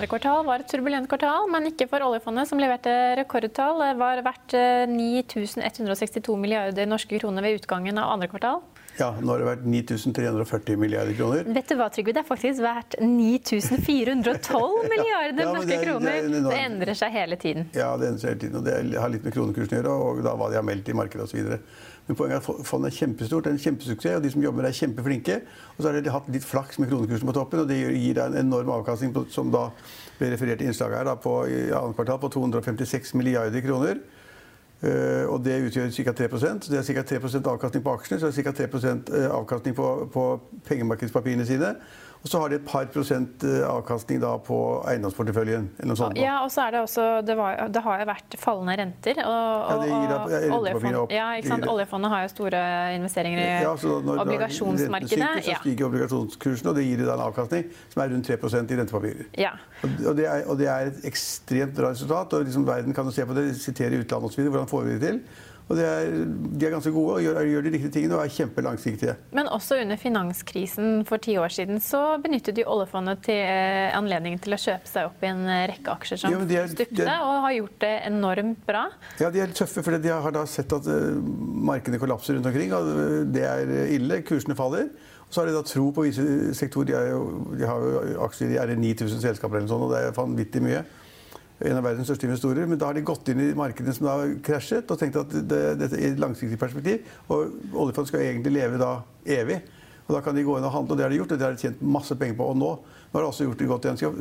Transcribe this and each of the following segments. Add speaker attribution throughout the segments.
Speaker 1: Andre kvartal var et turbulent kvartal, men ikke for oljefondet, som leverte rekordtall. Det var verdt eh, 9162 milliarder norske kroner ved utgangen av andre kvartal.
Speaker 2: Ja, nå har det vært 9340 milliarder kroner.
Speaker 1: Vet du hva, Trygve? Det er faktisk verdt 9412 milliarder
Speaker 2: Ja, norske
Speaker 1: norske
Speaker 2: det det, det
Speaker 1: kroner. Det endrer seg hele tiden.
Speaker 2: Ja, det endrer seg hele tiden, og det har litt med kronekursen å gjøre, og da hva de har meldt i markedet osv. Men poenget er at fondet er kjempestort, det er en kjempesuksess, og de som jobber er kjempeflinke. Og så har de hatt litt flaks med kronekursen på toppen, og det gir deg en enorm avkastning, på, som da ble referert i innslaget her, da, på, i annet kvartal på 256 milliarder kroner. Eh, og det utgjør ca. 3 Det er ca. 3% avkastning på aksjene, så det er ca. 3 avkastning på, på pengemarkedspapirene sine. Og så har de et par prosent eh, avkastning på eiendomsporteføljen. eller noe sånt. da.
Speaker 1: Ja, og så er det også Det, var, det har jo vært fallende renter. Og, og
Speaker 2: ja, oljefondet,
Speaker 1: ja. Oljefondet har jo store investeringer i
Speaker 2: Ja, så når
Speaker 1: obligasjonsmarkedet.
Speaker 2: synker, så stiger obligasjonskursen, og det gir deg en avkastning som er rundt 3% i rentepapirer.
Speaker 1: Ja.
Speaker 2: Og det, er, og det er et ekstremt bra resultat. og liksom Verden kan jo se på det, sitere utlandet osv. Hvordan får vi det til? Og er, De er ganske gode og gjør, gjør de riktige tingene og er kjempelangsiktige.
Speaker 1: Men også under finanskrisen for ti år siden så benyttet de oljefondet til eh, anledningen til å kjøpe seg opp i en rekke aksjer som
Speaker 2: Ja, er-
Speaker 1: stupte,
Speaker 2: er-
Speaker 1: og har gjort det enormt bra.
Speaker 2: Ja, De er tøffe, for de har da sett at eh, markedene kollapser rundt omkring. og eh, Det er ille. Kursene faller. Og så har de da tro på visse sektorer. De, de har jo aksjer i er 9000 selskaper eller sånt, og det er vanvittig mye. En av verdens største investorer. Men da har de gått inn i markedene som da har krasjet, og tenkt at det, dette er et langsiktig perspektiv. Og oljefondet skal egentlig leve da evig. Og da kan de gå inn og handle, og det har de gjort. Og det har de tjent masse penger på. Og nå, nå har de også gjort det godt igjen.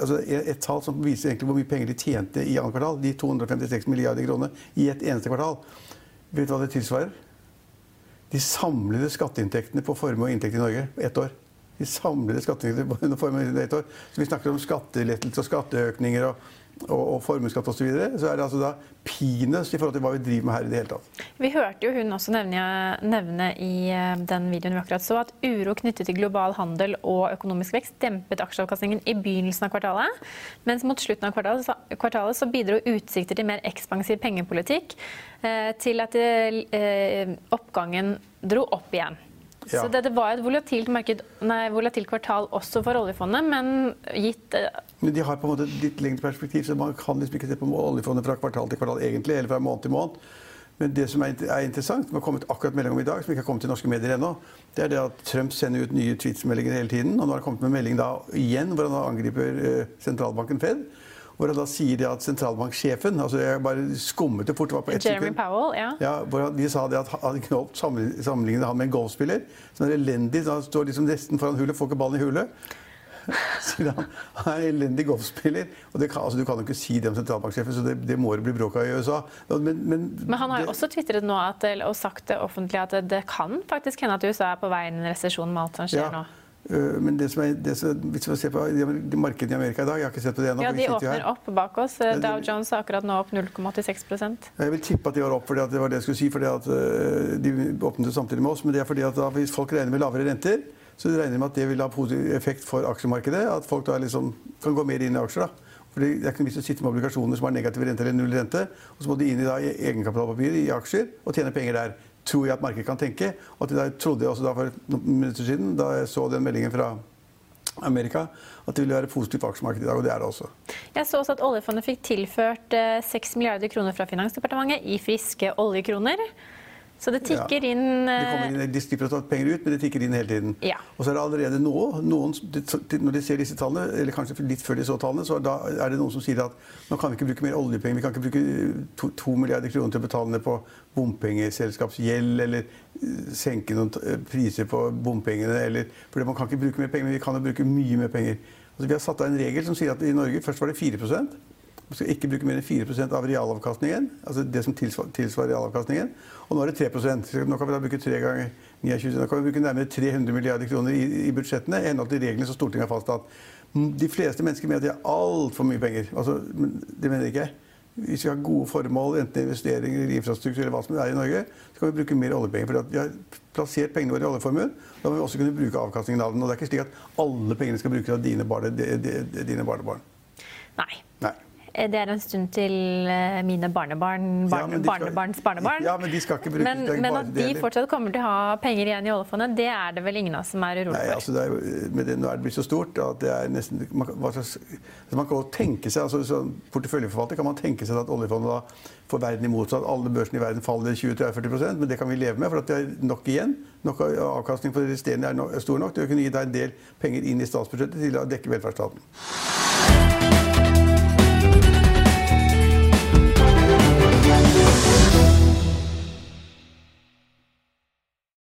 Speaker 2: Altså, et tall som viser egentlig hvor mye penger de tjente i annet kvartal. De 256 milliarder kroner i et eneste kvartal. Vet du hva det tilsvarer? De samlede skatteinntektene på formue og inntekt i Norge på ett år. De samlede skatteinntektene på inntekt i et år. Så vi snakker om skattelettelser og skatteøkninger og, og, og formuesskatt osv. Så, videre, så er det altså da peanuts i forhold til hva vi driver med her i det hele tatt.
Speaker 1: Vi hørte jo hun også nevne, nevne i eh, den videoen vi akkurat så, at uro knyttet til global handel og økonomisk vekst dempet aksjeavkastningen i begynnelsen av kvartalet. Mens mot slutten av kvartalet, så- kvartalet så bidro utsikter til mer ekspansiv pengepolitikk eh, til at eh, oppgangen dro opp igjen.
Speaker 2: Ja.
Speaker 1: Så det, det var et volatilt, marked, nei, volatilt kvartal også for oljefondet, men gitt eh,
Speaker 2: Men de har på en måte et litt lengre perspektiv, så man kan liksom ikke se på oljefondet fra kvartal til kvartal egentlig, eller fra måned til måned. Men det som er er interessant, som har kommet akkurat melding om i dag, som ikke har kommet til norske medier ennå, det er det at Trump sender ut nye tweetsmeldinger hele tiden. Og nå har det kommet med melding da igjen hvor han angriper eh, sentralbanken Fed. Hvor han da sier det at sentralbanksjefen altså Jeg bare skummet det fort. Det var på ett
Speaker 1: Jeremy. Powell. ja.
Speaker 2: Ja, hvor han, De sa det at han kunne sammenligne sammenligne han med en golfspiller som er elendig. Så han står liksom nesten foran hullet, får ikke ballen i hullet. Sier han. Han er en elendig golfspiller. Og det kan, altså, du kan jo ikke si det om sentralbanksjefen, så det, det må det bli bråk av i USA. Men, men,
Speaker 1: Men han har jo også tvitret nå at, og sagt det offentlig at det, kan faktisk hende at USA er på vei inn i en resesjon med alt som skjer nå.
Speaker 2: Øh, Men det som er, det som, hvis man ser på de- de markedene i Amerika i dag Jeg har ikke sett på det ennå.
Speaker 1: Ja, De åpner opp bak oss. Dow Jones er akkurat nå opp 0,86%
Speaker 2: Jeg vil tippe at de var opp fordi at det var det jeg skulle si. fordi at øh, De åpnet samtidig med oss. Men det er fordi at da, hvis folk regner med lavere renter, så regner de med at det vil ha positiv effekt for aksjemarkedet. At folk da liksom kan gå mer inn i aksjer. da. Fordi Det er ikke noe vits å sitte med obligasjoner som har negativ rente eller null rente. Og så må de inn i da i egenkapitalpapirer i aksjer og tjene penger der. Tror jeg at markedet kan tenke. Og at jeg trodde også da for noen minutter siden, da jeg så den meldingen fra Amerika, at det ville være positivt for aksjemarkedet i dag. Og det er det også.
Speaker 1: Jeg så også at oljefondet fikk tilført eh, 6 milliarder kroner fra Finansdepartementet i friske oljekroner. Så det tikker
Speaker 2: Ja.
Speaker 1: inn
Speaker 2: Det
Speaker 1: eh,
Speaker 2: kommer inn, de slipper å ta penger ut, men det tikker inn hele tiden.
Speaker 1: Ja.
Speaker 2: Og så er det allerede nå noen, Når de ser disse tallene, eller kanskje litt før de så tallene, så er da er det noen som sier at nå kan vi ikke bruke mer oljepenger. Vi kan ikke bruke to, to milliarder kroner til å betale ned på bompengeselskapsgjeld, eller eh, senke noen eh, priser på bompengene. Eller, For man kan ikke bruke mer penger, men vi kan jo bruke mye mer penger. Altså, vi har satt av en regel som sier at i Norge først var det 4 Man skal ikke bruke mer enn 4% av realavkastningen. altså det som tilsvarer realavkastningen. Og nå er det 3 så Nå kan vi da bruke 3 ganger 29, nå kan vi bruke nærmere 300 milliarder kroner i, i budsjettene i henhold til reglene som Stortinget har fastsatt. De fleste mennesker mener at de har altfor mye penger. Altså, det mener ikke jeg. Hvis vi har gode formål, enten investeringer i infrastruktur eller hva som er i Norge, så kan vi bruke mer oljepenger. For vi har plassert pengene våre i oljeformuen. Da må vi også kunne bruke avkastningen av den. Og det er ikke slik at alle pengene skal brukes av dine, barne, dine barnebarn.
Speaker 1: Nei. Nei. Eh, det er en stund til eh, mine barnebarn, barn, ja, barnebarns barnebarn.
Speaker 2: Ja, Men de skal ikke bruke
Speaker 1: Men, men at de fortsatt kommer til å ha penger igjen i oljefondet, det er det vel ingen av oss som er urolig for?
Speaker 2: Nei, altså det er med det, nå er det blitt så stort at det er nesten Man, slags, man kan også tenke seg, altså Som porteføljeforvalter kan man tenke seg at oljefondet da får verden imot seg, at alle børsene i verden faller 20-40% men det kan vi leve med, for at det er nok igjen. Nok avkastning på det resterende er stor nok til å kunne gi deg en del penger inn i statsbudsjettet til å dekke velferdsstaten.